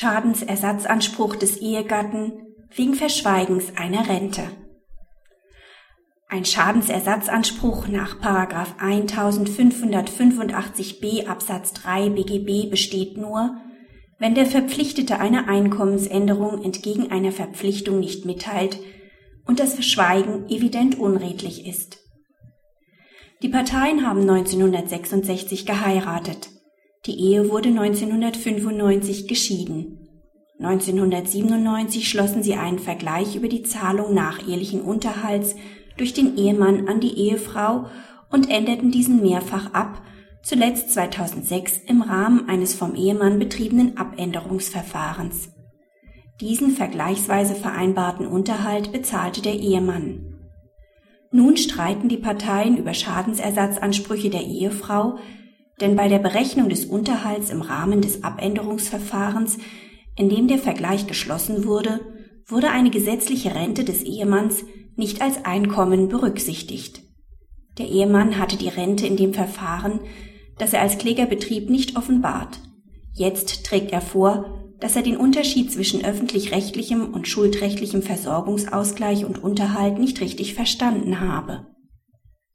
Schadensersatzanspruch des Ehegatten wegen Verschweigens einer Rente. Ein Schadensersatzanspruch nach 1585b Absatz 3 BGB besteht nur, wenn der Verpflichtete eine Einkommensänderung entgegen einer Verpflichtung nicht mitteilt und das Verschweigen evident unredlich ist. Die Parteien haben 1966 geheiratet. Die Ehe wurde 1995 geschieden. 1997 schlossen sie einen Vergleich über die Zahlung nachehelichen Unterhalts durch den Ehemann an die Ehefrau und änderten diesen mehrfach ab, zuletzt 2006 im Rahmen eines vom Ehemann betriebenen Abänderungsverfahrens. Diesen vergleichsweise vereinbarten Unterhalt bezahlte der Ehemann. Nun streiten die Parteien über Schadensersatzansprüche der Ehefrau, denn bei der Berechnung des Unterhalts im Rahmen des Abänderungsverfahrens, in dem der Vergleich geschlossen wurde, wurde eine gesetzliche Rente des Ehemanns nicht als Einkommen berücksichtigt. Der Ehemann hatte die Rente in dem Verfahren, das er als Klägerbetrieb nicht offenbart. Jetzt trägt er vor, dass er den Unterschied zwischen öffentlich-rechtlichem und schuldrechtlichem Versorgungsausgleich und Unterhalt nicht richtig verstanden habe.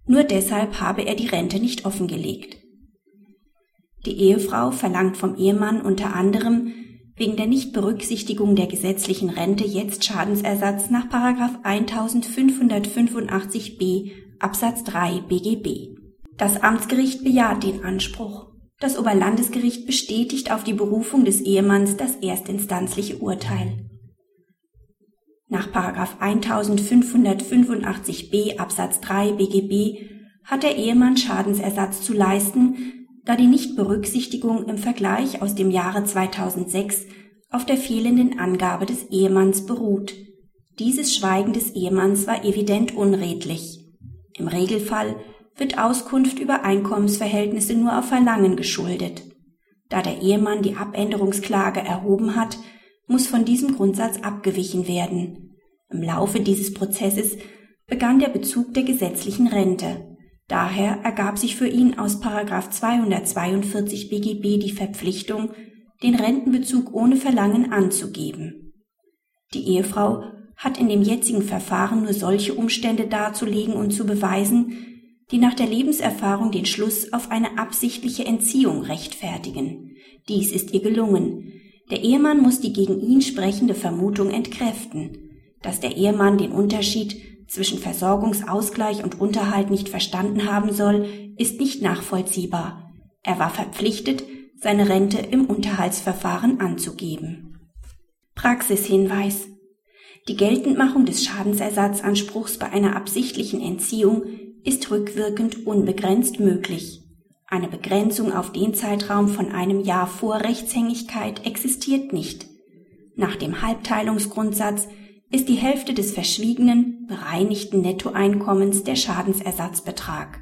Nur deshalb habe er die Rente nicht offengelegt. Die Ehefrau verlangt vom Ehemann unter anderem wegen der Nichtberücksichtigung der gesetzlichen Rente jetzt Schadensersatz nach 1585b Absatz 3 BGB. Das Amtsgericht bejaht den Anspruch. Das Oberlandesgericht bestätigt auf die Berufung des Ehemanns das erstinstanzliche Urteil. Nach 1585b Absatz 3 BGB hat der Ehemann Schadensersatz zu leisten, da die Nichtberücksichtigung im Vergleich aus dem Jahre 2006 auf der fehlenden Angabe des Ehemanns beruht. Dieses Schweigen des Ehemanns war evident unredlich. Im Regelfall wird Auskunft über Einkommensverhältnisse nur auf Verlangen geschuldet. Da der Ehemann die Abänderungsklage erhoben hat, muss von diesem Grundsatz abgewichen werden. Im Laufe dieses Prozesses begann der Bezug der gesetzlichen Rente. Daher ergab sich für ihn aus 242 BGB die Verpflichtung, den Rentenbezug ohne Verlangen anzugeben. Die Ehefrau hat in dem jetzigen Verfahren nur solche Umstände darzulegen und zu beweisen, die nach der Lebenserfahrung den Schluss auf eine absichtliche Entziehung rechtfertigen. Dies ist ihr gelungen. Der Ehemann muss die gegen ihn sprechende Vermutung entkräften, dass der Ehemann den Unterschied zwischen Versorgungsausgleich und Unterhalt nicht verstanden haben soll, ist nicht nachvollziehbar. Er war verpflichtet, seine Rente im Unterhaltsverfahren anzugeben. Praxishinweis Die Geltendmachung des Schadensersatzanspruchs bei einer absichtlichen Entziehung ist rückwirkend unbegrenzt möglich. Eine Begrenzung auf den Zeitraum von einem Jahr vor Rechtshängigkeit existiert nicht. Nach dem Halbteilungsgrundsatz ist die Hälfte des verschwiegenen, bereinigten Nettoeinkommens der Schadensersatzbetrag.